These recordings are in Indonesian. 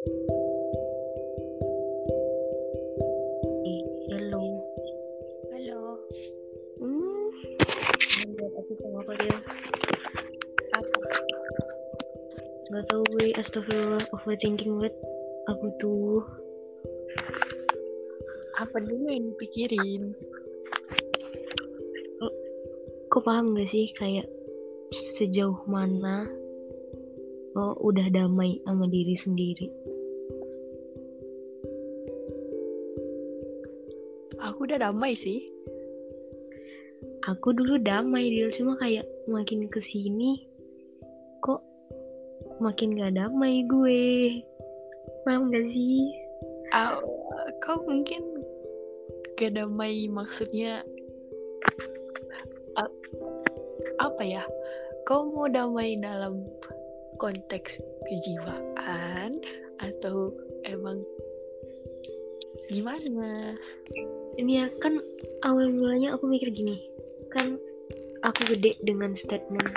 Eh. Halo, Hmm. Buat aku sama apa dia? apa? Gak tau gue. Astagfirullah. Overthinking banget. Aku tuh. Apa dulu yang dipikirin? Kok paham gak sih kayak sejauh mana lo udah damai sama diri sendiri? Udah damai sih. Aku dulu damai dia cuma kayak makin ke sini kok makin gak damai gue. Paham gak sih? Ah, kau mungkin gak damai maksudnya a- apa ya? Kau mau damai dalam konteks kejiwaan atau emang gimana? Ini ya kan awal mulanya aku mikir gini. Kan aku gede dengan statement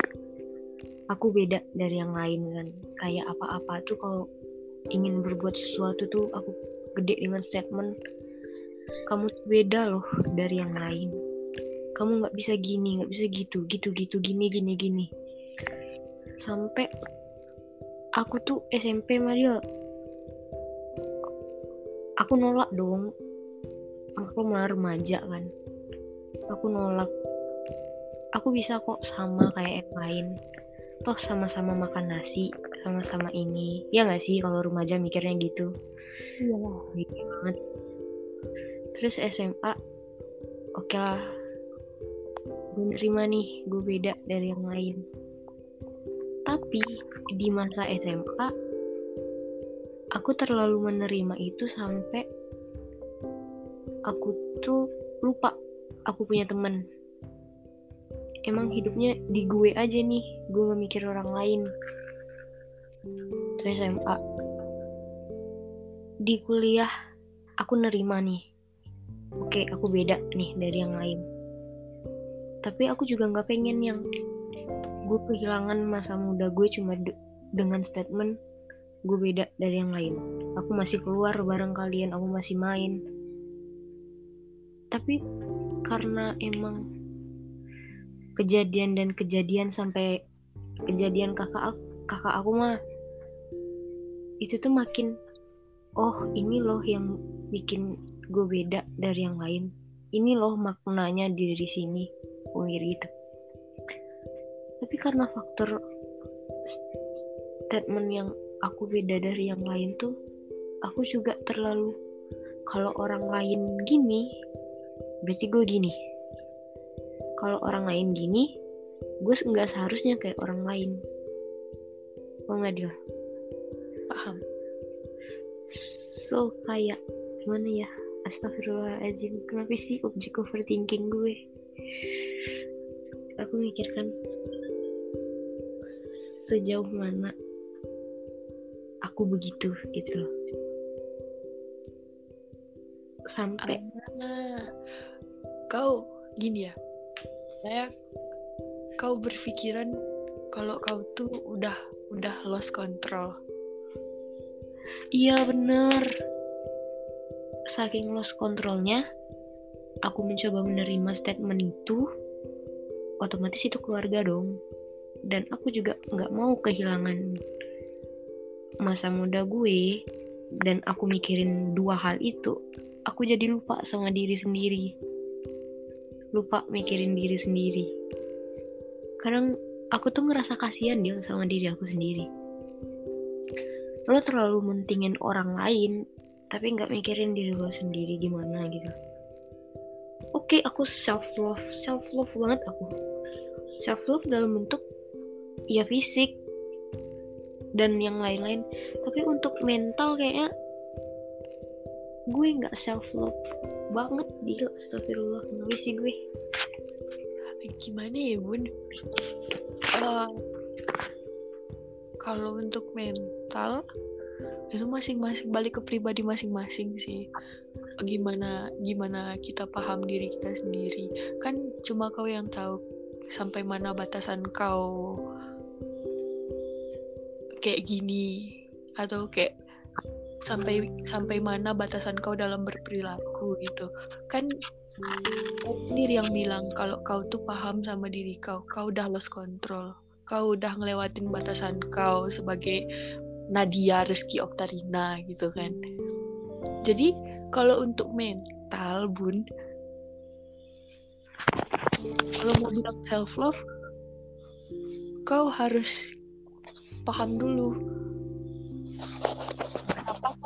aku beda dari yang lain kan. Kayak apa-apa tuh kalau ingin berbuat sesuatu tuh aku gede dengan statement kamu beda loh dari yang lain. Kamu nggak bisa gini, nggak bisa gitu, gitu, gitu, gini, gini, gini. Sampai aku tuh SMP Mario. Aku nolak dong. Aku malah remaja kan. Aku nolak. Aku bisa kok sama kayak yang lain. Toh sama-sama makan nasi, sama-sama ini. Ya nggak sih kalau remaja mikirnya gitu. Iya. Banget. Terus SMA, oke lah. Gue nerima nih, gue beda dari yang lain. Tapi di masa SMA, aku terlalu menerima itu sampai aku tuh lupa aku punya temen. Emang hidupnya di gue aja nih, gue gak mikir orang lain. Terus SMA. Di kuliah, aku nerima nih. Oke, aku beda nih dari yang lain. Tapi aku juga gak pengen yang gue kehilangan masa muda gue cuma de- dengan statement gue beda dari yang lain. Aku masih keluar bareng kalian, aku masih main. Tapi karena emang kejadian dan kejadian sampai kejadian kakak aku, kakak aku mah itu tuh makin oh ini loh yang bikin gue beda dari yang lain. Ini loh maknanya di diri sini. Gue gitu. Tapi karena faktor statement yang aku beda dari yang lain tuh aku juga terlalu kalau orang lain gini berarti gue gini. Kalau orang lain gini gue nggak seharusnya kayak orang lain. Oh nggak dia Paham. so kayak gimana ya? Astagfirullahaladzim. Kenapa sih objek overthinking gue? Aku mikirkan sejauh mana aku begitu gitu loh. Sampai Ah, kau gini ya. Saya kau berpikiran kalau kau tuh udah udah lost control. iya bener saking lost kontrolnya aku mencoba menerima statement itu otomatis itu keluarga dong dan aku juga nggak mau kehilangan masa muda gue dan aku mikirin dua hal itu aku jadi lupa sama diri sendiri lupa mikirin diri sendiri. Kadang aku tuh ngerasa kasihan dia sama diri aku sendiri. Lo terlalu mentingin orang lain tapi nggak mikirin diri lo sendiri gimana gitu. Oke aku self love self love banget aku. Self love dalam bentuk ya fisik dan yang lain-lain. Tapi untuk mental kayaknya gue nggak self love banget gila astagfirullah nggak sih gue Gimana ya bun? Eh, kalau untuk mental itu masing-masing balik ke pribadi masing-masing sih. Gimana gimana kita paham diri kita sendiri. Kan cuma kau yang tahu sampai mana batasan kau kayak gini atau kayak sampai sampai mana batasan kau dalam berperilaku gitu. Kan kau sendiri yang bilang kalau kau tuh paham sama diri kau. Kau udah lost control. Kau udah ngelewatin batasan kau sebagai Nadia Rizky Oktarina gitu kan. Jadi kalau untuk mental bun kalau mau bilang self love kau harus paham dulu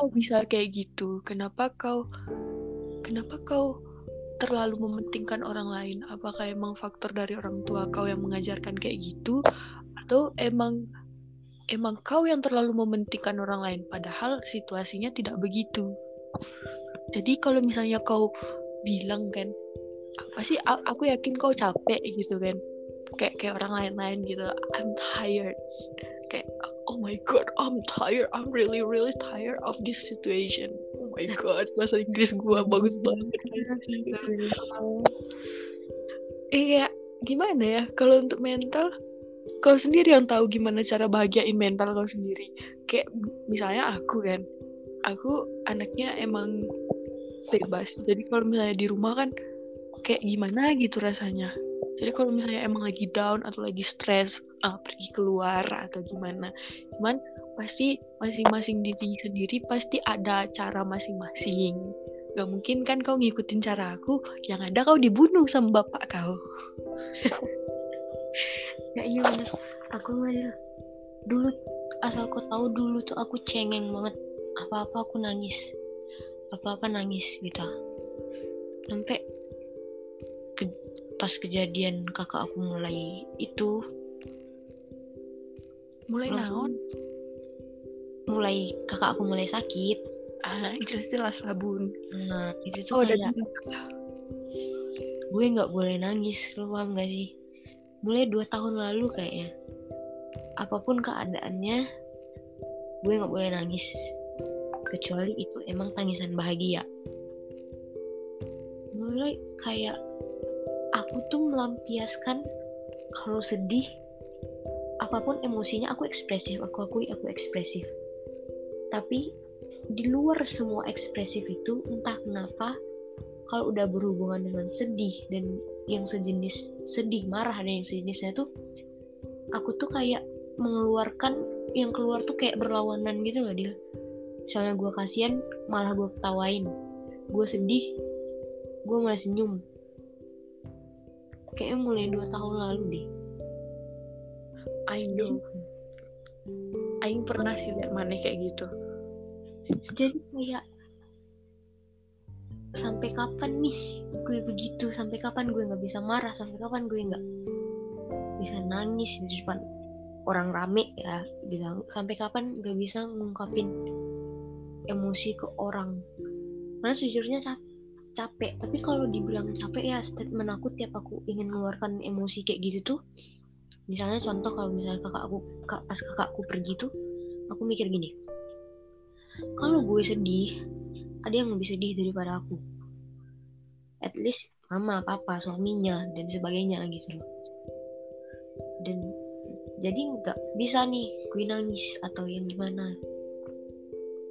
kau bisa kayak gitu? Kenapa kau kenapa kau terlalu mementingkan orang lain? Apakah emang faktor dari orang tua kau yang mengajarkan kayak gitu? Atau emang emang kau yang terlalu mementingkan orang lain padahal situasinya tidak begitu? Jadi kalau misalnya kau bilang kan pasti aku yakin kau capek gitu kan. Kayak kayak orang lain-lain gitu I'm tired. Kayak oh my god I'm tired. I'm really really tired of this situation. Oh my god bahasa Inggris gua bagus banget. Iya gimana ya? Kalau untuk mental kau sendiri yang tahu gimana cara bahagiain mental kau sendiri? Kayak misalnya aku kan aku anaknya emang bebas. Jadi kalau misalnya di rumah kan kayak gimana gitu rasanya? Jadi kalau misalnya emang lagi down atau lagi stres uh, pergi keluar atau gimana. Cuman pasti masing-masing diri sendiri pasti ada cara masing-masing. Gak mungkin kan kau ngikutin cara aku yang ada kau dibunuh sama bapak kau. Ya iya bener. Aku ngadil dulu asal kau tahu dulu tuh aku cengeng banget. Apa-apa aku nangis. Apa-apa nangis gitu. Sampai ke, pas kejadian kakak aku mulai itu mulai naon? Mulai kakak aku mulai sakit. Ah jelas jelas sabun nah itu tuh oh, kayak gue nggak boleh nangis lo paham gak sih? Mulai dua tahun lalu kayaknya. Apa pun keadaannya gue nggak boleh nangis. Kecuali itu emang tangisan bahagia. Mulai kayak aku tuh melampiaskan kalau sedih apa pun emosinya aku ekspresif aku akui aku ekspresif. Tapi di luar semua ekspresif itu entah kenapa kalau udah berhubungan dengan sedih dan yang sejenis sedih marah dan yang sejenisnya tuh aku tuh kayak mengeluarkan yang keluar tuh kayak berlawanan gitu loh dia misalnya gue kasihan malah gue ketawain. Gue sedih gue malah senyum. Kayaknya mulai dua tahun lalu deh I know Aing pernah sih lihat mana kayak gitu. Jadi kayak sampai kapan nih gue begitu? Sampai kapan gue nggak bisa marah? Sampai kapan gue nggak bisa nangis di depan orang rame ya? Bilang sampai kapan gak bisa ngungkapin emosi ke orang? Karena sejujurnya capek capek. Tapi kalau dibilang capek ya statement aku tiap aku ingin mengeluarkan emosi kayak gitu tuh misalnya contoh kalau misalnya kakak aku kak, pas kakakku pergi tuh aku mikir gini. Kalau gue sedih ada yang lebih sedih daripada aku. At least mama papa suaminya dan sebagainya gitu. Loh dan jadi nggak bisa nih gue nangis atau yang gimana.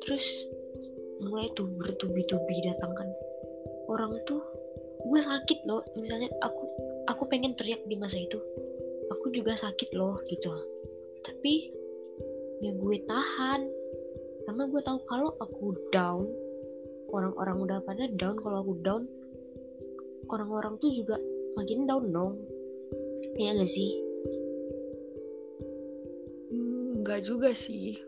Terus mulai tuh bertubi-tubi datangkan orang tuh gue sakit loh. Misalnya aku aku pengen teriak di masa itu aku juga sakit loh gitu. Tapi ya gue tahan. Karena gue tahu kalau aku down orang-orang udah pada down kalau aku down orang-orang tuh juga makin down dong. Ya gak sih? Hmm, juga sih.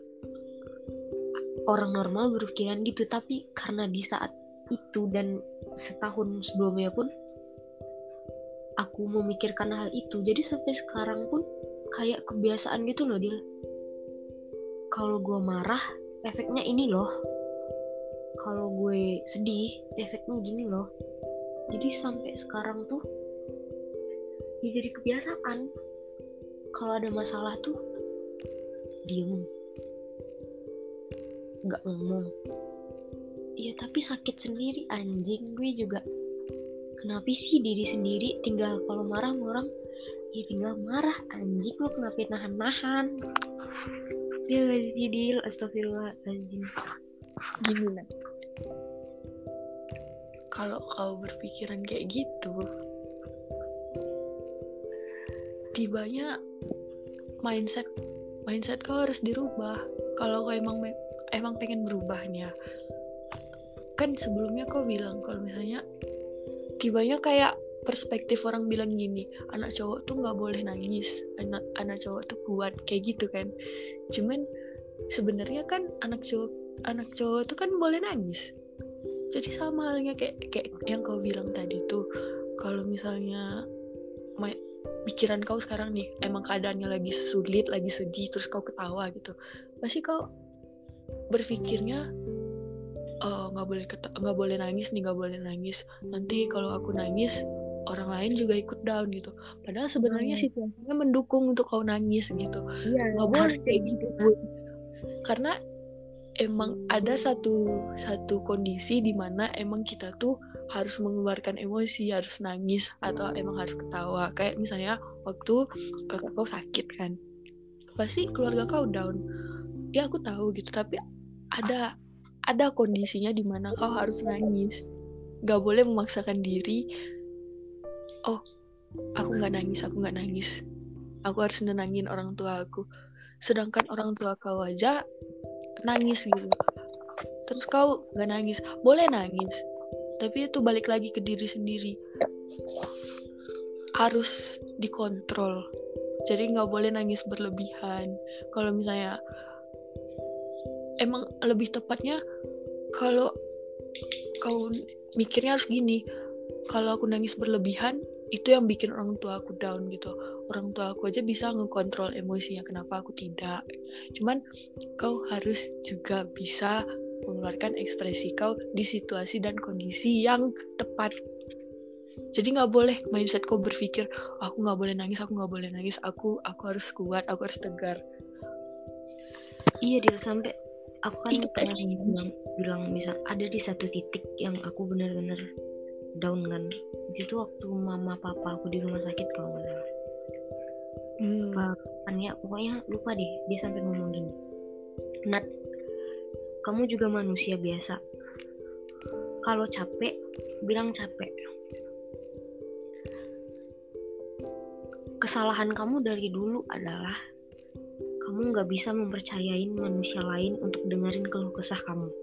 Orang normal berpikiran gitu tapi karena di saat itu dan setahun sebelumnya pun aku memikirkan hal itu. Jadi sampai sekarang pun kayak kebiasaan gitu loh dia kalau gue marah efeknya ini loh. Kalau gue sedih efeknya gini loh. Jadi sampai sekarang tuh ya jadi kebiasaan. Kalau ada masalah tuh diem. Nggak ngomong. Iya tapi sakit sendiri anjing. Gue juga kenapa sih diri sendiri tinggal kalau marah orang? Ya tinggal marah anjing lo kenapa nahan-nahan dia gak sih deal astagfirullahaladzim. Gini nak kalau kau berpikiran kayak gitu tibanya mindset mindset kau harus dirubah. Kalau kau emang emang pengen berubahnya kan sebelumnya kau bilang kalau misalnya tibanya kayak perspektif orang bilang gini anak cowok tuh nggak boleh nangis anak anak cowok tuh kuat kayak gitu kan. Cuman sebenarnya kan anak cowok anak cowok tuh kan boleh nangis. Jadi sama halnya kayak kayak yang kau bilang tadi tuh kalau misalnya pikiran kau sekarang nih emang keadaannya lagi sulit lagi sedih terus kau ketawa gitu pasti kau berpikirnya oh, nggak boleh nggak boleh nangis nih nggak boleh nangis. Nanti kalau aku nangis orang lain juga ikut down gitu. Padahal sebenarnya hmm. situasinya mendukung untuk kau nangis gitu. Iya, nggak boleh kayak gitu. pun karena emang ada satu satu kondisi di mana emang kita tuh harus mengeluarkan emosi harus nangis atau emang harus ketawa. Kayak misalnya waktu kakak kau sakit kan. Pasti keluarga kau down. Ya aku tahu gitu. Tapi ada ada kondisinya di mana kau harus nangis. Gak boleh memaksakan diri. Oh aku nggak nangis aku nggak nangis. Aku harus nenangin orang tua aku. Sedangkan orang tua kau aja nangis gitu. Terus kau nggak nangis. Boleh nangis tapi itu balik lagi ke diri sendiri. Harus dikontrol. Jadi nggak boleh nangis berlebihan. Kalau misalnya emang lebih tepatnya kalau kau mikirnya harus gini kalau aku nangis berlebihan itu yang bikin orang tua aku down gitu. Orang tua aku aja bisa ngekontrol emosinya kenapa aku tidak? Cuman kau harus juga bisa mengeluarkan ekspresi kau di situasi dan kondisi yang tepat. Jadi nggak boleh mindset kau berpikir aku nggak boleh nangis aku nggak boleh nangis aku aku harus kuat aku harus tegar. Iya dia sampai aku kan itu pernah bilang bilang misal ada di satu titik yang aku benar-benar down kan itu waktu mama papa aku di rumah sakit kalau nggak salah hmm. ya pokoknya lupa deh dia sampai ngomong gini Nat kamu juga manusia biasa. Kalau capek, bilang capek. Kesalahan kamu dari dulu adalah kamu nggak bisa mempercayain manusia lain untuk dengerin keluh kesah kamu.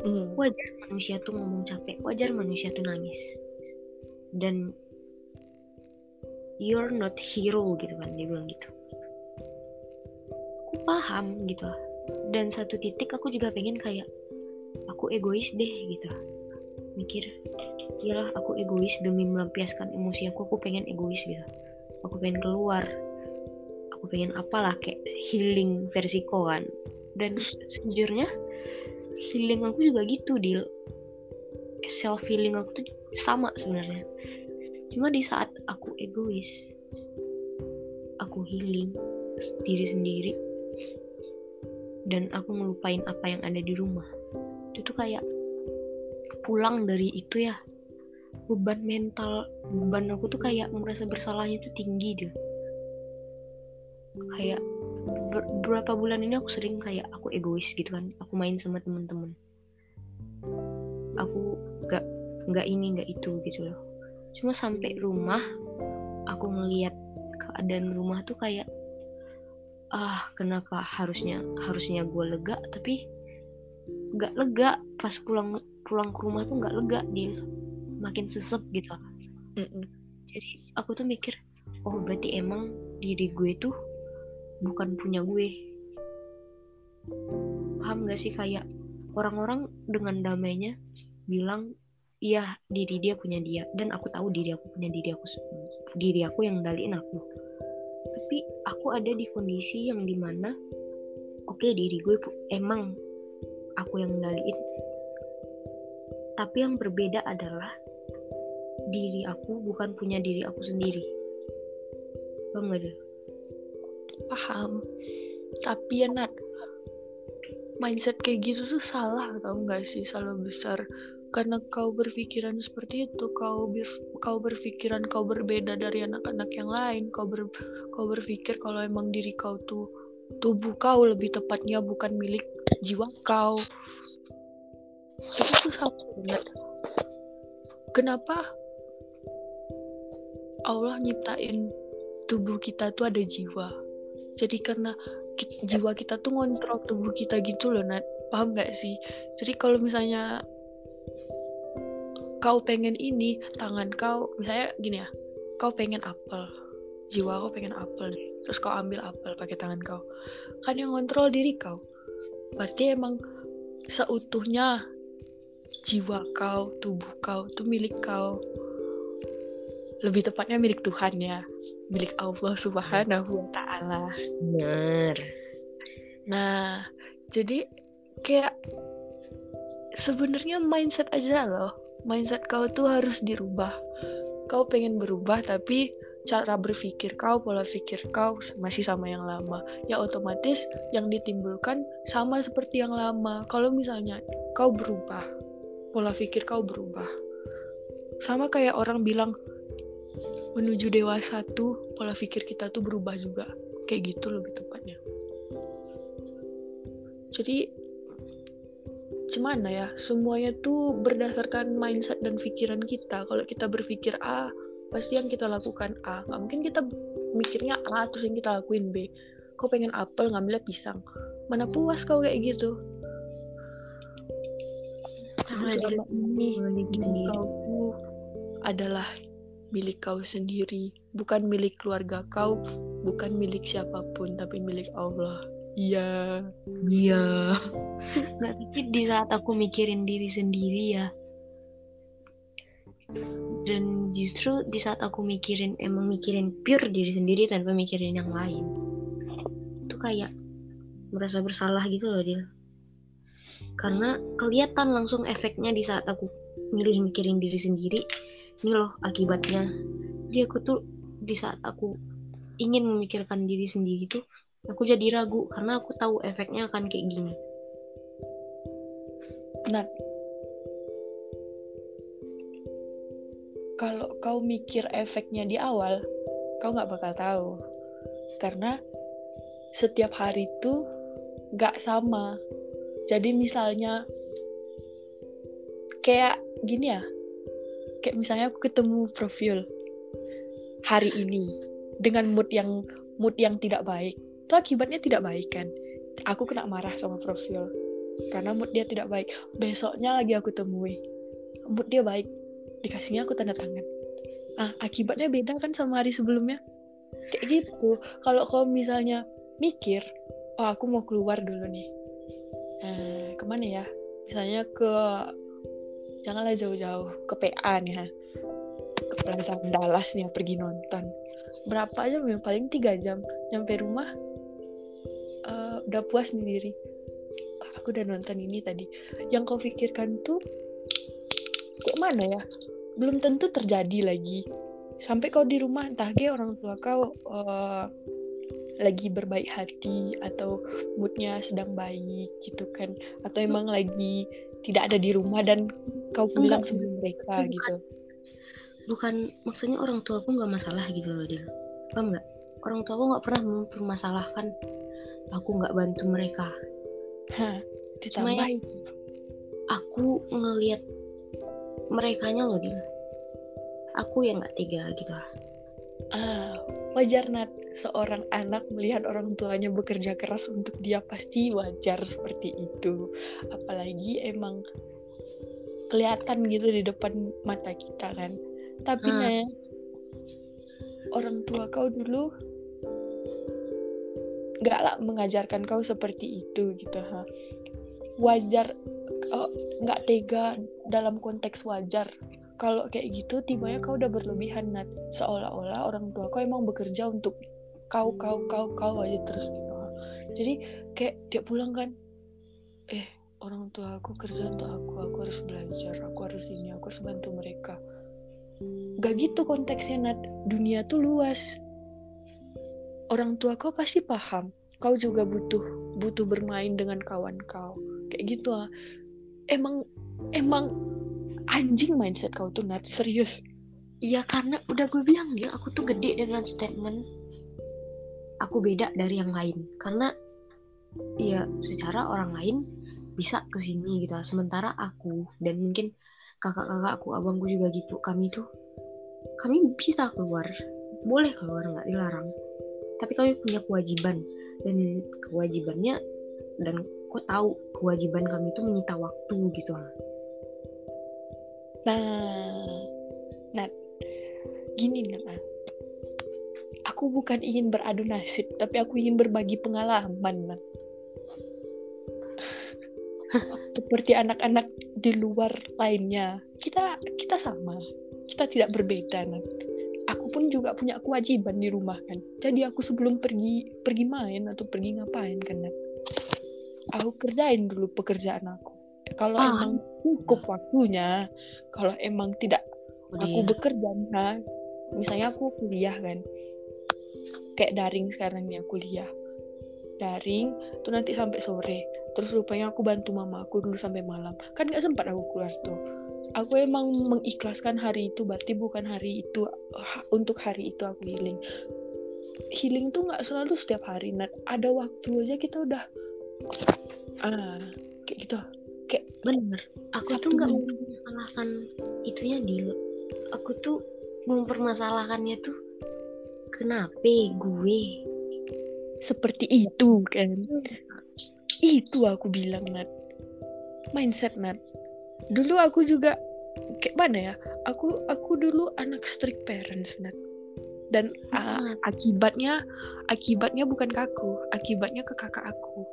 Hmm. Wajar manusia tuh ngomong capek, wajar manusia tuh nangis. Dan you're not hero gitu kan dia bilang gitu. Aku paham gitu dan satu titik aku juga pengen kayak aku egois deh gitu mikir iyalah aku egois demi melampiaskan emosi aku aku pengen egois gitu aku pengen keluar aku pengen apalah kayak healing versiko kan. Dan sejujurnya healing aku juga gitu deal self healing aku tuh sama sebenarnya. Cuma di saat aku egois aku healing diri sendiri dan aku ngelupain apa yang ada di rumah. Itu tuh kayak pulang dari itu ya. Beban mental beban aku tuh kayak merasa bersalahnya tuh tinggi deh kayak beberapa bulan ini aku sering kayak aku egois gitu kan. Aku main sama temen-temen. Aku gak nggak ini nggak itu gitu loh. Cuma sampai rumah aku ngeliat keadaan rumah tuh kayak ah kenapa harusnya harusnya gue lega tapi nggak lega. Pas pulang pulang ke rumah tuh nggak lega dia makin sesep gitu. Mm -mm. jadi aku tuh mikir oh berarti emang diri gue tuh bukan punya gue. Paham gak sih kayak orang-orang dengan damainya bilang iya diri dia punya dia. Dan aku tahu diri aku punya diri aku diri aku yang ngendaliin aku. Tapi aku ada di kondisi yang di mana oke okay, diri gue emang aku yang ngendaliin. Tapi yang berbeda adalah diri aku bukan punya diri aku sendiri. Paham gak paham. Tapi ya Nat mindset kayak gitu tuh salah tau gak sih salah besar. Karena kau berpikiran seperti itu kau ber, kau berpikiran kau berbeda dari anak-anak yang lain. Kau ber, kau berpikir kalau emang diri kau tuh tubuh kau lebih tepatnya bukan milik jiwa kau. Itu tuh banget kenapa Allah nyiptain tubuh kita tuh ada jiwa jadi karena jiwa kita tuh ngontrol tubuh kita gitu loh Nat. Paham gak sih? Jadi kalau misalnya kau pengen ini tangan kau misalnya gini ya kau pengen apel jiwa kau pengen apel terus kau ambil apel pakai tangan kau kan yang ngontrol diri kau. Berarti emang seutuhnya jiwa kau tubuh kau itu milik kau lebih tepatnya milik Tuhan ya milik Allah Subhanahu wa taala Benar. Nah, jadi kayak sebenarnya mindset aja loh. Mindset kau tuh harus dirubah. Kau pengen berubah tapi cara berpikir kau, pola pikir kau masih sama yang lama. Ya otomatis yang ditimbulkan sama seperti yang lama. Kalau misalnya kau berubah, pola pikir kau berubah. Sama kayak orang bilang menuju dewasa tuh pola pikir kita tuh berubah juga. Kayak gitu lebih tepatnya jadi gimana ya? Semuanya tuh berdasarkan mindset dan pikiran kita. Kalau kita berpikir A pasti yang kita lakukan A. Nggak mungkin kita mikirnya A terus yang kita lakuin B. Kau pengen apel ngambilnya pisang. Mana puas kau kayak gitu. Terus selama ini milik diri sendiri. kau adalah milik kau sendiri bukan milik keluarga kau bukan milik siapa pun tapi milik Allah iya Iya. Nah, tapi di saat aku mikirin diri sendiri ya. Dan justru di saat aku mikirin emang mikirin pure diri sendiri tanpa mikirin yang lain. Itu kayak merasa bersalah gitu loh dia. Karena kelihatan langsung efeknya di saat aku milih mikirin diri sendiri. Ini loh akibatnya. Jadi aku tuh di saat aku ingin memikirkan diri sendiri tuh aku jadi ragu karena aku tahu efeknya akan kayak gini. Nat, kalau kau mikir efeknya di awal, kau nggak bakal tahu. Karena setiap hari itu nggak sama. Jadi misalnya kayak gini ya, kayak misalnya aku ketemu profil hari ini dengan mood yang mood yang tidak baik, itu akibatnya tidak baik kan? Aku kena marah sama profil karena mood dia tidak baik. Besoknya lagi aku temui, mood dia baik, dikasihnya aku tanda tangan. Ah, akibatnya beda kan sama hari sebelumnya. Kayak gitu. Kalau kau misalnya mikir, oh aku mau keluar dulu nih. Eh, ke mana ya? Misalnya ke janganlah jauh-jauh ke PA nih ha. Ke Plaza Dallas nih pergi nonton. Berapa jam ya? Paling tiga jam. Nyampe rumah eh, udah puas sendiri. "Ah, Aku udah nonton ini tadi. Yang kau pikirkan tuh kayak mana ya? Belum tentu terjadi lagi. Sampai kau di rumah entah ge orang tua kau eh, lagi berbaik hati atau moodnya sedang baik gitu kan atau emang lagi tidak ada di rumah dan kau pulang Enggak. sebelum mereka Bukan. gitu Bukan maksudnya orang tua aku nggak masalah gitu loh dia. Paham nggak? Orang tua aku nggak pernah mempermasalahkan aku nggak bantu mereka. Hah, Cuma ditambah ya, aku ngelihat merekanya loh dia. Aku yang nggak tega gitu. ah wajar Nat seorang anak melihat orang tuanya bekerja keras untuk dia pasti wajar seperti itu. Apalagi emang kelihatan gitu di depan mata kita kan. Tapi Hmm. Nat orang tua kau dulu nggak lah mengajarkan kau seperti itu gitu ha. Wajar oh, nggak tega dalam konteks wajar. Kalau kayak gitu tibanya kau udah berlebihan Nat. Seolah-olah orang tua kau emang bekerja untuk kau kau kau kau aja terus gitu. Jadi kayak tiap pulang kan eh orang tua aku kerja untuk aku aku harus belajar aku harus ini aku harus bantu mereka. Gak gitu konteksnya Nat. Dunia tuh luas. Orang tua kau pasti paham. Kau juga butuh butuh bermain dengan kawan kau. Kayak gitu ah. Emang emang anjing mindset kau tuh Nat. Serius. Iya karena udah gue bilang dia aku tuh gede dengan statement aku beda dari yang lain. Karena ya secara orang lain bisa ke sini gitu. Sementara aku dan mungkin kakak-kakak aku abangku juga gitu. Kami tuh kami bisa keluar. Boleh keluar nggak dilarang. Tapi kami punya kewajiban. Dan kewajibannya dan kok tahu kewajiban kami itu menyita waktu gitu nah nah gini nah aku bukan ingin beradu nasib tapi aku ingin berbagi pengalaman seperti anak-anak di luar lainnya. Kita kita sama. Kita tidak berbeda nah. aku pun juga punya kewajiban di rumah kan. Jadi aku sebelum pergi pergi main atau pergi ngapain kan nah. aku kerjain dulu pekerjaan aku. Kalau ah. emang cukup waktunya kalau emang tidak aku bekerja nah misalnya aku kuliah kan kayak daring sekarang nih kuliah. Daring tuh nanti sampai sore. Terus rupanya aku bantu mama aku dulu sampai malam. Kan nggak sempat aku keluar tuh. Aku emang mengikhlaskan hari itu berarti bukan hari itu untuk hari itu aku healing. Healing tuh nggak selalu setiap hari nah ada waktu aja kita udah ah kayak gitu. Kayak bener. Aku tuh nggak mempermasalahkan itunya di aku tuh mempermasalahkannya tuh kenapa gue? Seperti itu kan? Itu aku bilang Nat. Mindset Nat. Dulu aku juga kayak mana ya? Aku aku dulu anak strict parents Nat. Dan uh, akibatnya akibatnya bukan ke aku akibatnya ke kakak aku.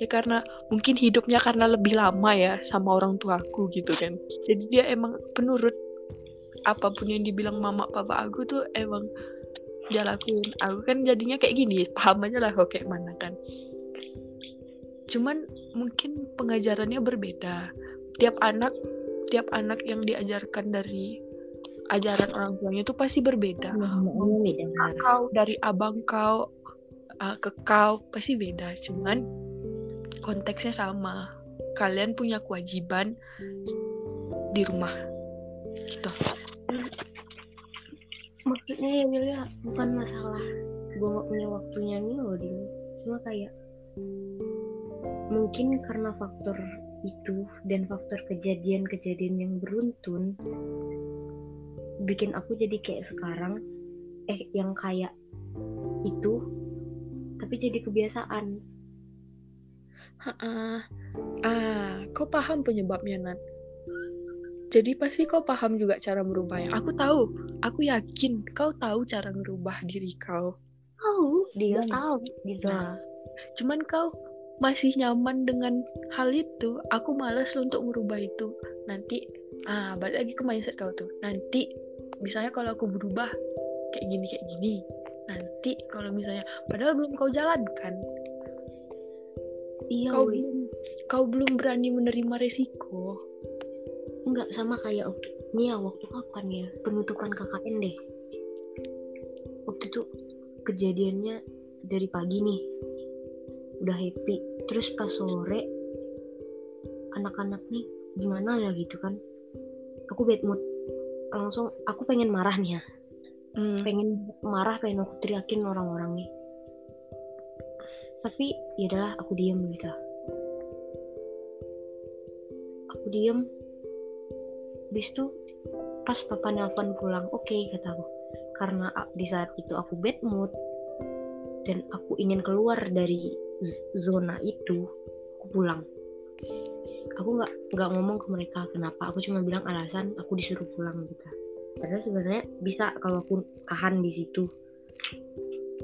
Ya karena mungkin hidupnya karena lebih lama ya sama orang tua aku gitu kan? Jadi dia emang penurut apa pun yang dibilang mama papa aku tuh emang dia lakuin aku kan jadinya kayak gini paham aja lah kok kayak mana kan. Cuman mungkin pengajarannya berbeda. Tiap anak tiap anak yang diajarkan dari ajaran orang tuanya itu pasti berbeda. Hmm, kau dari abang kau uh, ke kau pasti beda. Cuman konteksnya sama. Kalian punya kewajiban di rumah. Gitu maksudnya ya Milia bukan masalah gue gak punya waktunya nih loh dia cuma kayak mungkin karena faktor itu dan faktor kejadian-kejadian yang beruntun bikin aku jadi kayak sekarang eh yang kayak itu tapi jadi kebiasaan. Ah ah kau paham penyebabnya Nat jadi pasti kau paham juga cara merubahnya. Aku tahu, aku yakin kau tahu cara merubah diri kau. Tahu, dia hmm. tahu gitu. Nah, cuman kau masih nyaman dengan hal itu aku malas untuk merubah itu nanti ah balik lagi ke mindset kau tuh nanti misalnya kalau aku berubah kayak gini kayak gini nanti kalau misalnya padahal belum kau jalankan iya kau belum kau belum berani menerima resiko enggak sama kayak ini ya waktu kapan ya? Penutupan KKN deh. Waktu itu kejadiannya dari pagi nih. Udah happy. Terus pas sore anak-anak nih gimana ya gitu kan? Aku bad mood. Langsung aku pengen marah nih ya. Hmm. pengen marah pengen aku teriakin orang-orang nih. Tapi ya adalah aku diam gitu. Aku diam bis tuh pas papa nelpon pulang oke okay, kataku karena di saat itu aku bad mood dan aku ingin keluar dari zona itu aku pulang. Aku nggak nggak ngomong ke mereka kenapa aku cuma bilang alasan aku disuruh pulang gitu. Padahal sebenarnya bisa kalau aku tahan di situ.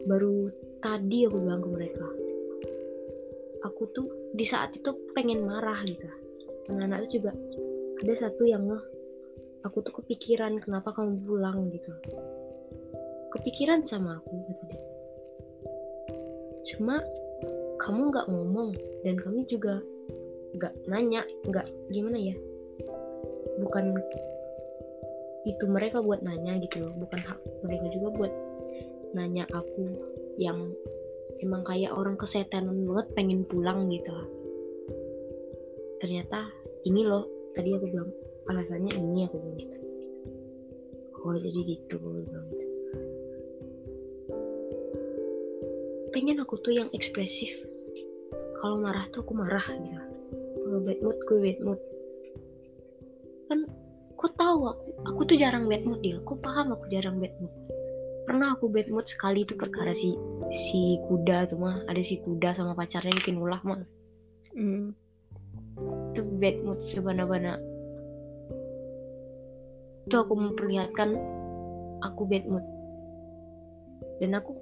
Baru tadi aku bilang ke mereka aku tuh di saat itu pengen marah gitu. Anak-anak itu juga ada satu yang aku tuh kepikiran kenapa kamu pulang gitu. Kepikiran sama aku kata dia. Cuma kamu nggak ngomong dan kami juga nggak nanya nggak gimana ya? Bukan itu mereka buat nanya gitu loh bukan hak mereka juga buat nanya aku yang emang kayak orang kesetanan banget pengen pulang gitu. Ternyata ini loh tadi aku bilang alasannya ini aku bilang gitu oh jadi gitu aku bilang gitu. Pengen aku tuh yang ekspresif. Kalau marah tuh aku marah gitu. Kalau bad mood gue bad mood. Kan kok tahu aku aku tuh jarang bad mood dia kok paham aku jarang bad mood? Pernah aku bad mood sekali itu perkara si si kuda tuh mah. Ada si kuda sama pacarnya bikin ulah mah. Hmm. itu bad mood sebana-bana itu aku memperlihatkan aku bad mood dan aku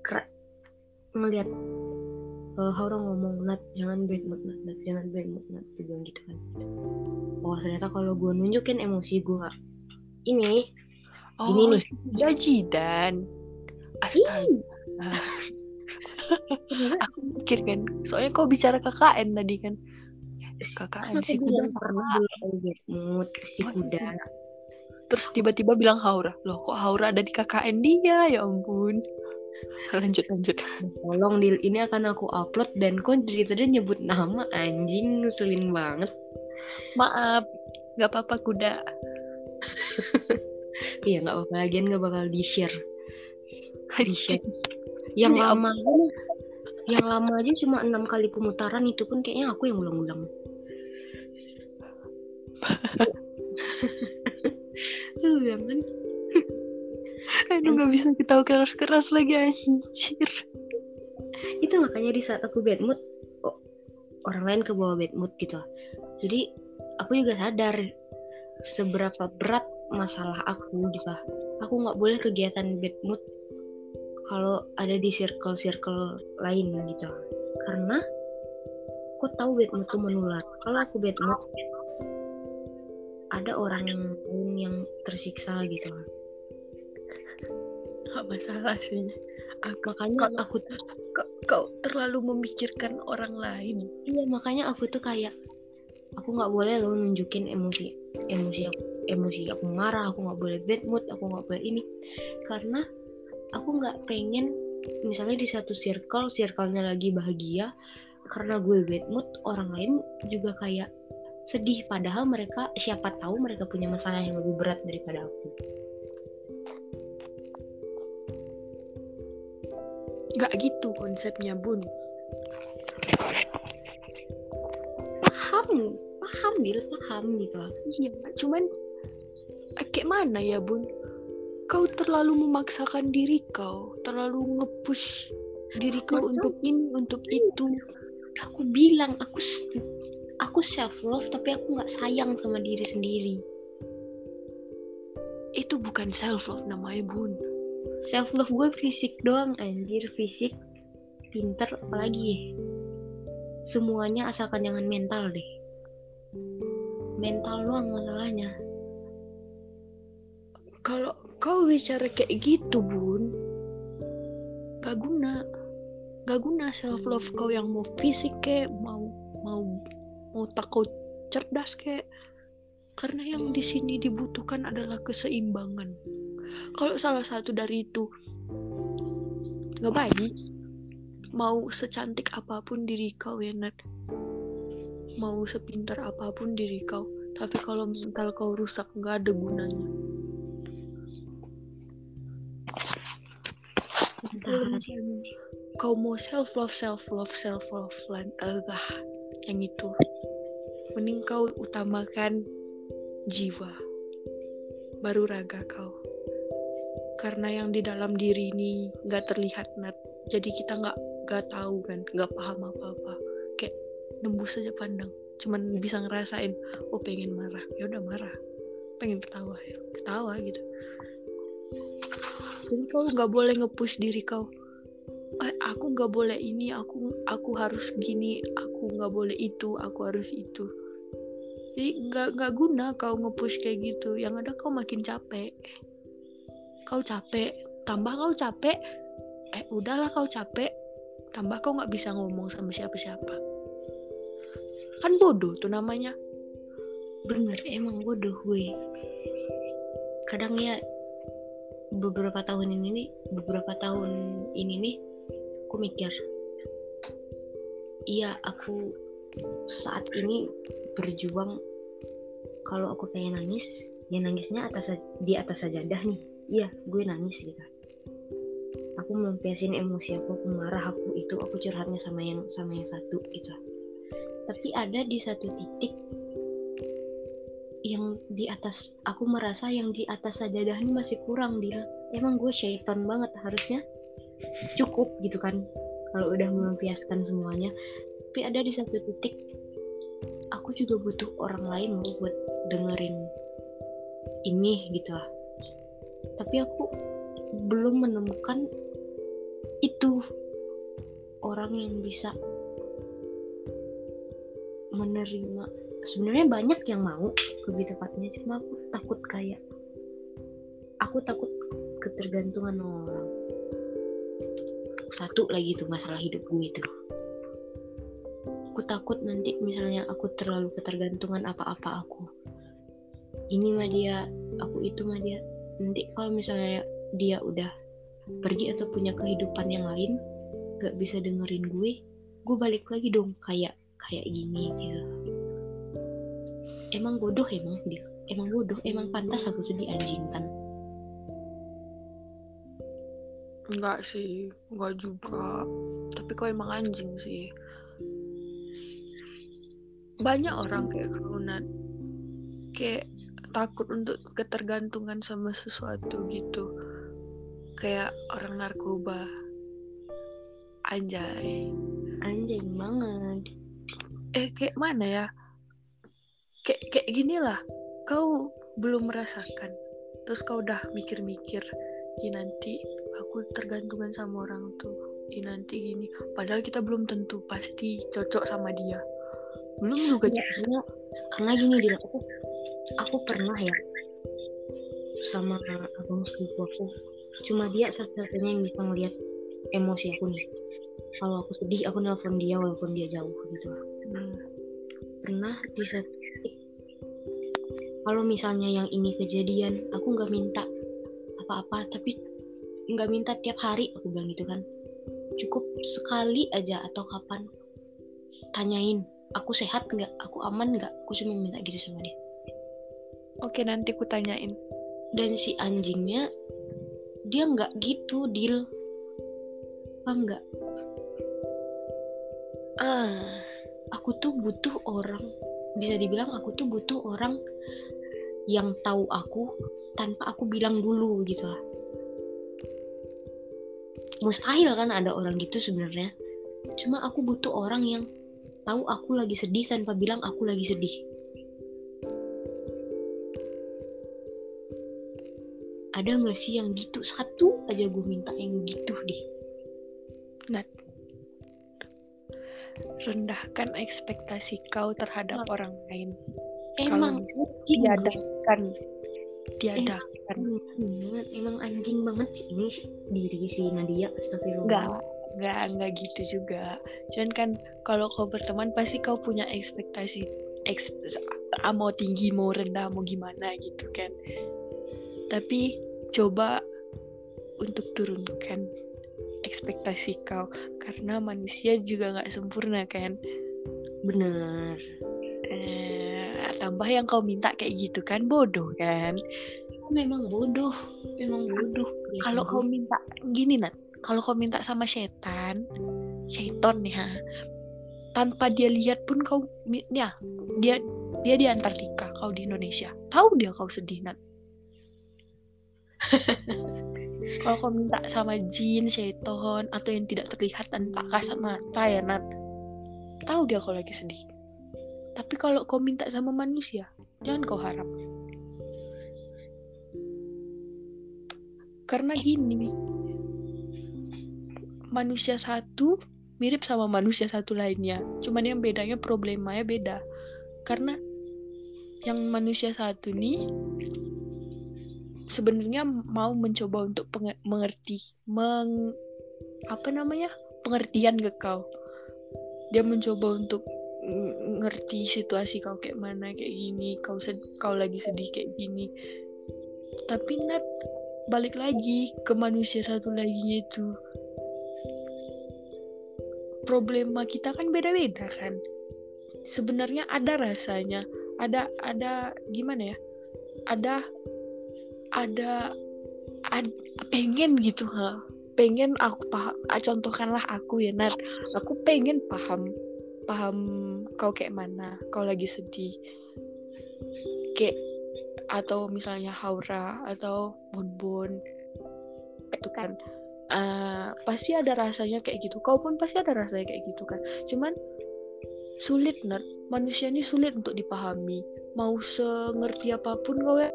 kera- ngelihat eh, orang ngomong nat jangan bad mood nat, Nat, jangan bad mood nat dia bilang gitu kan oh ternyata kalau gue nunjukin emosi gue ini Oh, Ini nih. si kuda jidan. Astaga. Aku mikir kan, soalnya kau bicara KKN tadi kan. KKN si kuda pernah bad mood si kuda. Terus tiba-tiba bilang Haura. Loh kok Haura ada di KKN dia? Ya ampun. Lanjut, lanjut. tolong deal ini akan aku upload dan kok dari tadi nyebut nama anjing ngeselin banget Maaf. Gak apa-apa kuda. iya nggak apa-apa lagian nggak bakal di share di share yang lama aja yang lama aja cuma enam kali pemutaran itu pun kayaknya aku yang ulang-ulang Lu bilang kan Aduh gak bisa ketawa keras-keras lagi anjir. itu makanya di saat aku bad mood oh, orang lain ke bawah bad mood gitu. Jadi aku juga sadar seberapa berat masalah aku gitu. Aku nggak boleh kegiatan bad mood kalau ada di circle-circle lain gitu. Karena aku tahu bad mood itu menular. Kalau aku bad mood ada orang yang lain yang tersiksa gitu Gak masalah sih. Aku, makanya Kalau- aku kau, kau terlalu memikirkan orang lain. Iya makanya aku tuh kayak aku nggak boleh loh nunjukin emosi emosi aku emosi aku marah aku nggak boleh bad mood aku nggak boleh ini karena aku nggak pengen misalnya di satu circle circle-nya lagi bahagia karena gue bad mood orang lain juga kayak sedih padahal mereka siapa tahu mereka punya masalah yang lebih berat daripada aku Gak gitu konsepnya bun. paham paham bil paham gitu Iya, cuman kayak mana ya bun? Kau terlalu memaksakan diri kau, terlalu ngepush diri kau untuk ini, untuk itu. aku bilang aku aku self love tapi aku nggak sayang sama diri sendiri. Itu bukan self love namanya bun. self love gue fisik doang anjir. Fisik pinter apalagi semuanya asalkan jangan mental deh. Mental doang masalahnya. Kalau kau bicara kayak gitu bun, gak guna, gak guna self love kau yang mau fisik kayak mau mau mau tak kau cerdas kayak karena yang di sini dibutuhkan adalah keseimbangan. Kalau salah satu dari itu nggak baik, mau secantik apa pun diri kau ya Nat, mau sepintar apa pun diri kau, tapi kalau mental kau rusak nggak ada gunanya. Kau mau self love, self love, self love, Allah yang itu, mending kau utamakan jiwa, baru raga kau. Karena yang di dalam diri ini nggak terlihat nat, jadi kita nggak nggak tahu kan, nggak paham apa apa, kayak nembus saja pandang, cuman bisa ngerasain, oh pengen marah, ya udah marah, pengen ketawa, ya ketawa gitu. Jadi kau nggak boleh nge-push diri kau. Eh, aku nggak boleh ini, aku aku harus gini, aku nggak boleh itu, aku harus itu. Jadi nggak nggak guna kau nge-push kayak gitu. Yang ada kau makin capek. Kau capek, tambah kau capek. Eh udahlah kau capek, tambah kau nggak bisa ngomong sama siapa-siapa. Kan bodoh tuh namanya. bener emang bodoh gue kadang ya beberapa tahun ini nih beberapa tahun ini nih aku mikir iya aku saat ini berjuang kalau aku pengen nangis ya nangisnya atas di atas sajadah nih. Iya gue nangis gitu. Aku melampiasin emosi aku aku marah aku itu aku curhatnya sama yang sama yang satu gitu. Tapi ada di satu titik yang di atas aku merasa yang di atas sajadah ini masih kurang dia emang gue syaiton banget harusnya cukup gitu kan kalau udah melampiaskan semuanya tapi ada di satu titik aku juga butuh orang lain buat dengerin ini gitu lah. Tapi aku belum menemukan itu orang yang bisa menerima. Sebenarnya banyak yang mau lebih tepatnya. Cuma aku takut kayak aku takut ketergantungan orang. Satu lagi tuh masalah hidup gue itu aku takut nanti misalnya aku terlalu ketergantungan apa-apa aku. Ini mah dia aku itu mah dia. Nanti kalau misalnya dia udah pergi atau punya kehidupan yang lain gak bisa dengerin gue gue balik lagi dong kayak kayak gini gitu emang bodoh emang dia emang bodoh emang pantas aku tuh dianjingkan Enggak sih, enggak juga. Tapi kau emang anjing sih. Banyak orang kayak kau Nat. Kayak takut untuk ketergantungan sama sesuatu gitu. Kayak orang narkoba. Anjay. anjing banget Eh kayak mana ya? Kayak kayak gini lah. Kau belum merasakan. Terus kau udah mikir-mikir. Ya nanti aku tergantungan sama orang tuh Ih, nanti gini padahal kita belum tentu pasti cocok sama dia belum juga Ya, cerita. Karena gini dia aku aku pernah ya sama abang sepupu aku. Cuma dia satu-satunya yang bisa ngeliat emosi aku nih. Kalau aku sedih aku nelpon dia walaupun dia jauh gitu. Hmm, pernah di satu titik. Kalau misalnya yang ini kejadian aku nggak minta apa-apa tapi nggak minta tiap hari aku bilang gitu kan. Cukup sekali aja atau kapan tanyain aku sehat nggak? Aku aman nggak? Aku cuma minta gitu sama dia. Oke nanti ku tanyain. Dan si anjingnya dia nggak gitu deal. Paham nggak? Ah. Aku tuh butuh orang. Bisa dibilang aku tuh butuh orang yang tahu aku tanpa aku bilang dulu gitu lah. Mustahil kan ada orang gitu sebenarnya. Cuma aku butuh orang yang tahu aku lagi sedih tanpa bilang aku lagi sedih. Ada nggak sih yang gitu? Satu aja gue minta yang gitu deh. Rendahkan ekspektasi kau terhadap orang lain. Emang Kalau tiadakan banget emang anjing banget sih ini diri si Nadia astagfirullah. enggak enggak enggak gitu juga. Cuman kan kalau kau berteman pasti kau punya ekspektasi eks, ah, mau tinggi mau rendah mau gimana gitu kan. Tapi coba untuk turunkan ekspektasi kau. Karena manusia juga nggak sempurna kan. Bener eh, tambah yang kau minta kayak gitu kan bodoh kan. Memang bodoh memang bodoh. Kalau kau minta gini nat kalau kau minta sama setan seton nih ha. Tanpa dia lihat pun kau ya dia dia di Antartika kau di Indonesia. Tahu dia kau sedih nat? Kalau kau minta sama jin seton atau yang tidak terlihat tanpa kasat mata ya nat? Tahu dia kau lagi sedih. Tapi kalau kau minta sama manusia jangan kau harap. Karena gini manusia satu mirip sama manusia satu lainnya. Cuman yang bedanya problemanya beda. Karena yang manusia satu nih sebenarnya mau mencoba untuk mengerti meng apa namanya pengertian ke kau. Dia mencoba untuk ng- ngerti situasi kau kayak mana kayak gini kau sed- kau lagi sedih kayak gini. Tapi Nat balik lagi ke manusia satu lagi itu problema kita kan beda-beda kan. Sebenarnya ada rasanya ada ada gimana ya ada ada ad- pengen gitu ha. Pengen aku paham ah, contohkanlah aku ya Nat. Aku pengen paham paham kau kayak mana kau lagi sedih. Kayak atau misalnya Haura atau Bun itu kan uh, pasti ada rasanya kayak gitu. Kau pun pasti ada rasanya kayak gitu kan. Cuman sulit Nat manusia ini sulit untuk dipahami. Mau sengerti apa pun kau ya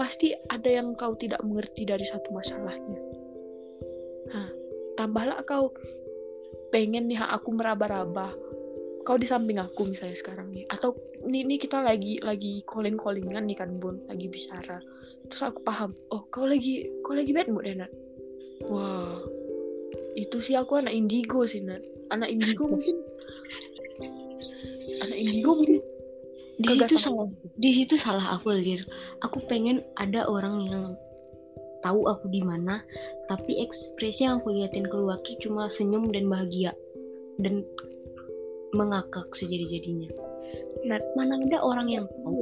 pasti ada yang kau tidak mengerti dari satu masalahnya. Hah, tambahlah kau pengen nih aku meraba-raba. Kau di samping aku misalnya sekarang nih. Atau ini, ini kita lagi lagi calling callingan nih kan bun. Lagi bicara. Terus aku paham oh kau lagi kau lagi bad mood ya wah. Itu sih aku anak indigo sih Nat anak indigo mungkin anak indigo mungkin di situ salah. Di situ salah aku lir. Aku pengen ada orang yang tahu aku di mana tapi ekspresi yang aku liatin keluar tuh cuma senyum dan bahagia. Dan mengakak sejadi-jadinya. Nah, mana ada orang yang tahu?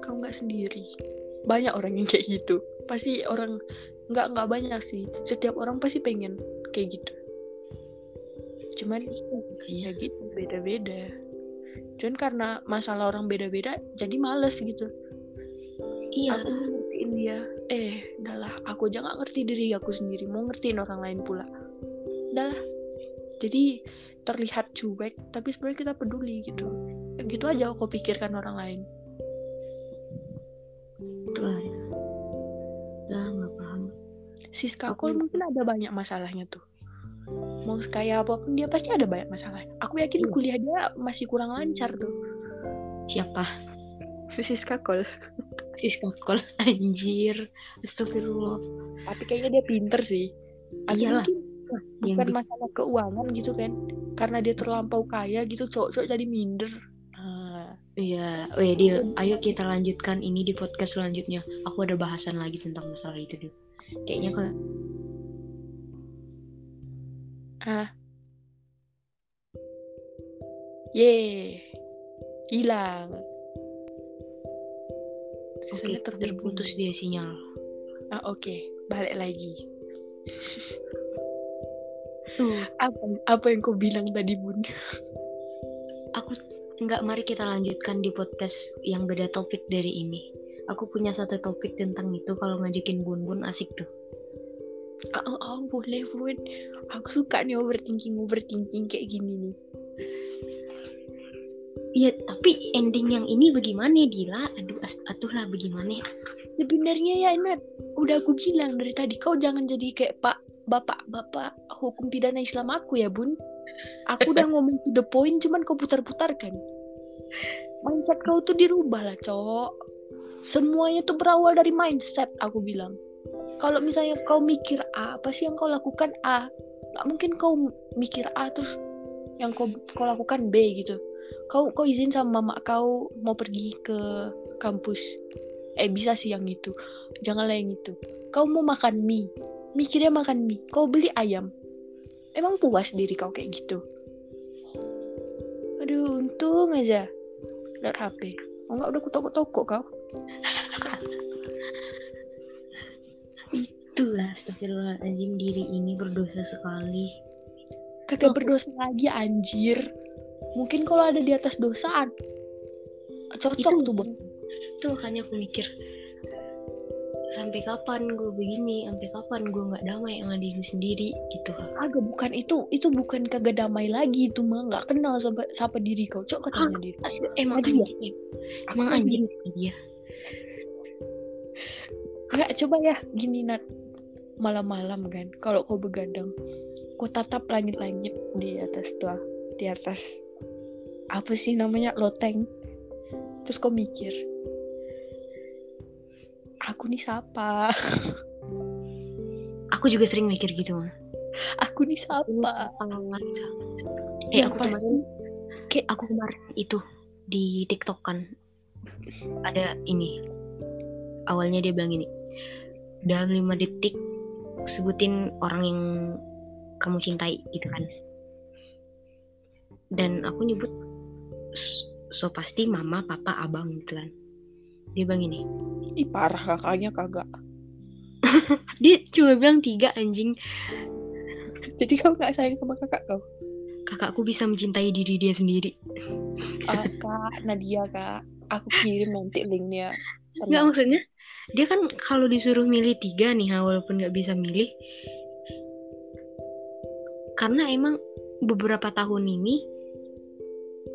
Kau nggak sendiri. Banyak orang yang kayak gitu pasti orang nggak nggak banyak sih. Setiap orang pasti pengen kayak gitu. Cuman ya gitu beda-beda. Cuman karena masalah orang beda-beda jadi males gitu. Iya. Aku ngertiin dia. Eh udahlah aku aja gak ngerti diri aku sendiri. Mau ngertiin orang lain pula. Udahlah jadi terlihat cuek tapi sebenarnya kita peduli gitu. Gitu aja aku pikirkan orang lain Siska aku... mungkin ada banyak masalahnya tuh. Mau kayak apa pun dia pasti ada banyak masalah. Aku yakin hmm. kuliah dia masih kurang lancar tuh. Siapa? Siska Kol Siska Kol anjir. Astagfirullah. Tapi kayaknya dia pinter sih. Atau Iyalah. mungkin bukan yang masalah keuangan gitu kan. Karena dia terlampau kaya gitu cowok-cowok jadi minder. Ah. Iya, oh ya dia, ayo kita lanjutkan ini di podcast selanjutnya. Aku ada bahasan lagi tentang masalah itu deh. Kayaknya kalau Ah. Ye. Hilang. Sisanya okay, terputus dia sinyal. Ah, oke, okay. balik lagi. Tuh, apa apa yang kau bilang tadi, Bun? Aku nggak mari kita lanjutkan di podcast yang beda topik dari ini. Aku punya satu topik tentang itu kalau ngajakin Bun-bun asik tuh oh, oh boleh Bun aku suka nih overthinking overthinking kayak gini nih Iya, tapi ending yang ini bagaimana Dila? Aduh, atuh lah bagaimana? Sebenarnya ya Nat, udah aku bilang dari tadi kau jangan jadi kayak Pak Bapak-bapak hukum pidana Islam aku ya Bun. Aku udah ngomong to the point, cuman kau putar-putarkan. Mindset kau tuh dirubah lah, cowok. Semuanya tuh berawal dari mindset, aku bilang. Kalau misalnya kau mikir A apa sih yang kau lakukan A nggak mungkin kau mikir A terus yang kau kau lakukan B gitu. Kau kau izin sama mama kau mau pergi ke kampus. Eh bisa sih yang itu. Janganlah yang itu. Kau mau makan mie. Mikirnya makan mie. Kau beli ayam. Emang puas diri kau kayak gitu? Aduh untung aja. Lihat HP oh nggak udah kutok-kutok kau Itulah astagfirullahaladzim diri ini berdosa sekali. Kagak oh. berdosa lagi anjir. Mungkin kalau ada di atas dosaan. Cocok itu, tuh buat. Itu makanya aku mikir sampai kapan gue begini sampai kapan gue nggak damai sama diri sendiri gitu kagak bukan itu itu bukan kagak damai lagi itu mah nggak kenal sama siapa diri kau cok katanya ah, diri emang anjing emang anjing dia nggak coba ya gini nat. Malam-malam kan. Kalau kau begadang kau tatap langit-langit di atas tuh di atas apa sih namanya loteng. Terus kau mikir aku nih siapa aku juga sering mikir gitu mah aku nih siapa eh aku pasti kemarin kayak aku kemarin itu di TikTok kan ada ini. Awalnya dia bilang ini dalam lima detik sebutin orang yang kamu cintai gitu kan dan aku nyebut so pasti mama papa abang gitu kan dia bilang ini Ih parah kakaknya kagak. Dia cuma bilang tiga anjing. Jadi kau nggak sayang sama kakak kau? Kakakku bisa mencintai diri dia sendiri. Ah kak Nadia kak, aku kirim nanti linknya. Enggak maksudnya dia kan kalau disuruh milih tiga nih walaupun nggak bisa milih karena emang beberapa tahun ini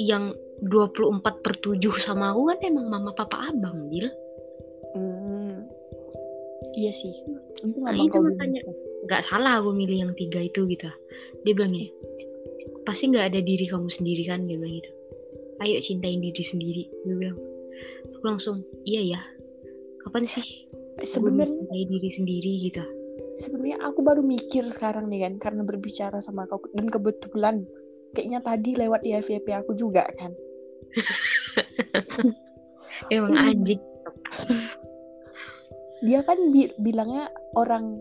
yang 24 per 7 sama aku kan emang mama papa abang Bil Hmm. Iya sih. Nah, itu kau makanya. dulu. nggak salah aku milih yang tiga itu gitu dia bilang gini pasti nggak ada diri kamu sendiri kan dia bilang gitu ayo cintain diri sendiri dia bilang aku langsung iya ya kapan sih Sebenarnya diri sendiri gitu sebenarnya aku baru mikir sekarang nih kan karena berbicara sama kau dan kebetulan kayaknya tadi lewat di FYP aku juga kan. emang Hmm. anjing Dia kan bi- bilangnya orang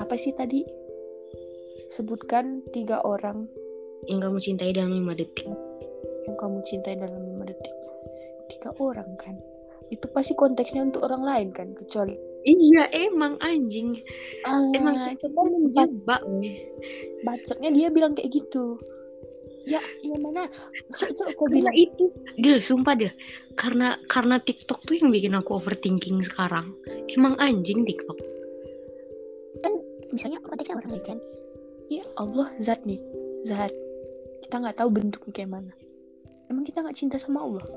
apa sih tadi? Sebutkan tiga orang yang kamu cintai dalam lima detik yang kamu cintai dalam lima detik. Tiga orang kan. Itu pasti konteksnya untuk orang lain kan, kecuali iya emang anjing. Emang ah, itu cuman bac- menjebak bacotnya dia bilang kayak gitu. Ya, yang mana? Cok, cok, kau karena bilang itu dia sumpah deh karena karena TikTok tuh yang bikin aku overthinking sekarang. Emang anjing TikTok. Misalnya konteksnya orang lain kan? Ya Allah zat nih. Zat. Kita nggak tahu bentuknya kayak mana. Emang kita nggak cinta sama Allah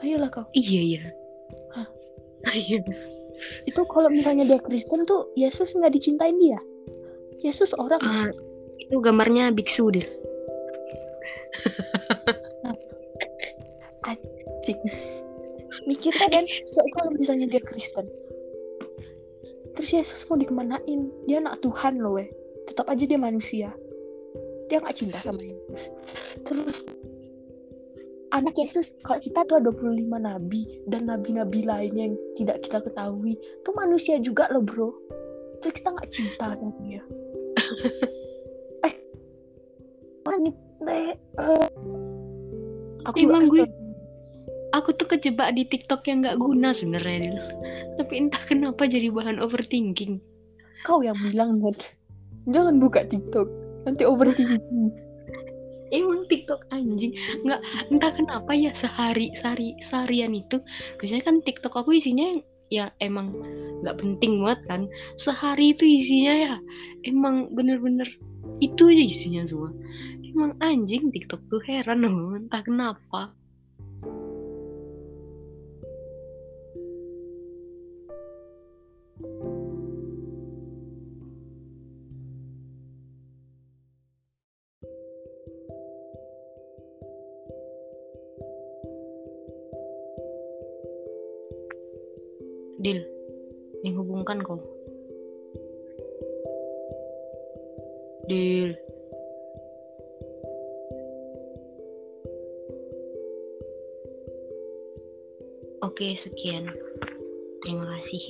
ayolah kau. Iya iya. Hah? iya. Itu kalau misalnya dia Kristen tuh Yesus nggak dicintain dia? Yesus orang. Ah, itu gambarnya biksu deh Cik. mikirnya kan so, kalau misalnya dia Kristen terus Yesus mau dikemanain? Dia anak Tuhan loh weh. Tetap aja dia manusia. Dia nggak cinta sama Yesus. Terus anak Yesus kalau kita tuh ada 25 nabi dan nabi-nabi lainnya yang tidak kita ketahui itu manusia juga loh bro. Terus kita nggak cinta sama dia. Eh. Orang itu eh, aku juga gue- aku tuh kejebak di TikTok yang nggak guna sebenarnya tapi entah kenapa jadi bahan overthinking. Kau yang bilang Nat Jangan buka TikTok. Nanti overthinking emang TikTok anjing. Nggak entah kenapa ya sehari sehari seharian itu biasanya kan TikTok aku isinya ya emang nggak penting banget kan. Sehari itu isinya ya emang bener-bener itu aja isinya semua. Emang anjing TikTok tuh heran loh entah kenapa menghubungkan kau Dil Oke sekian. Terima kasih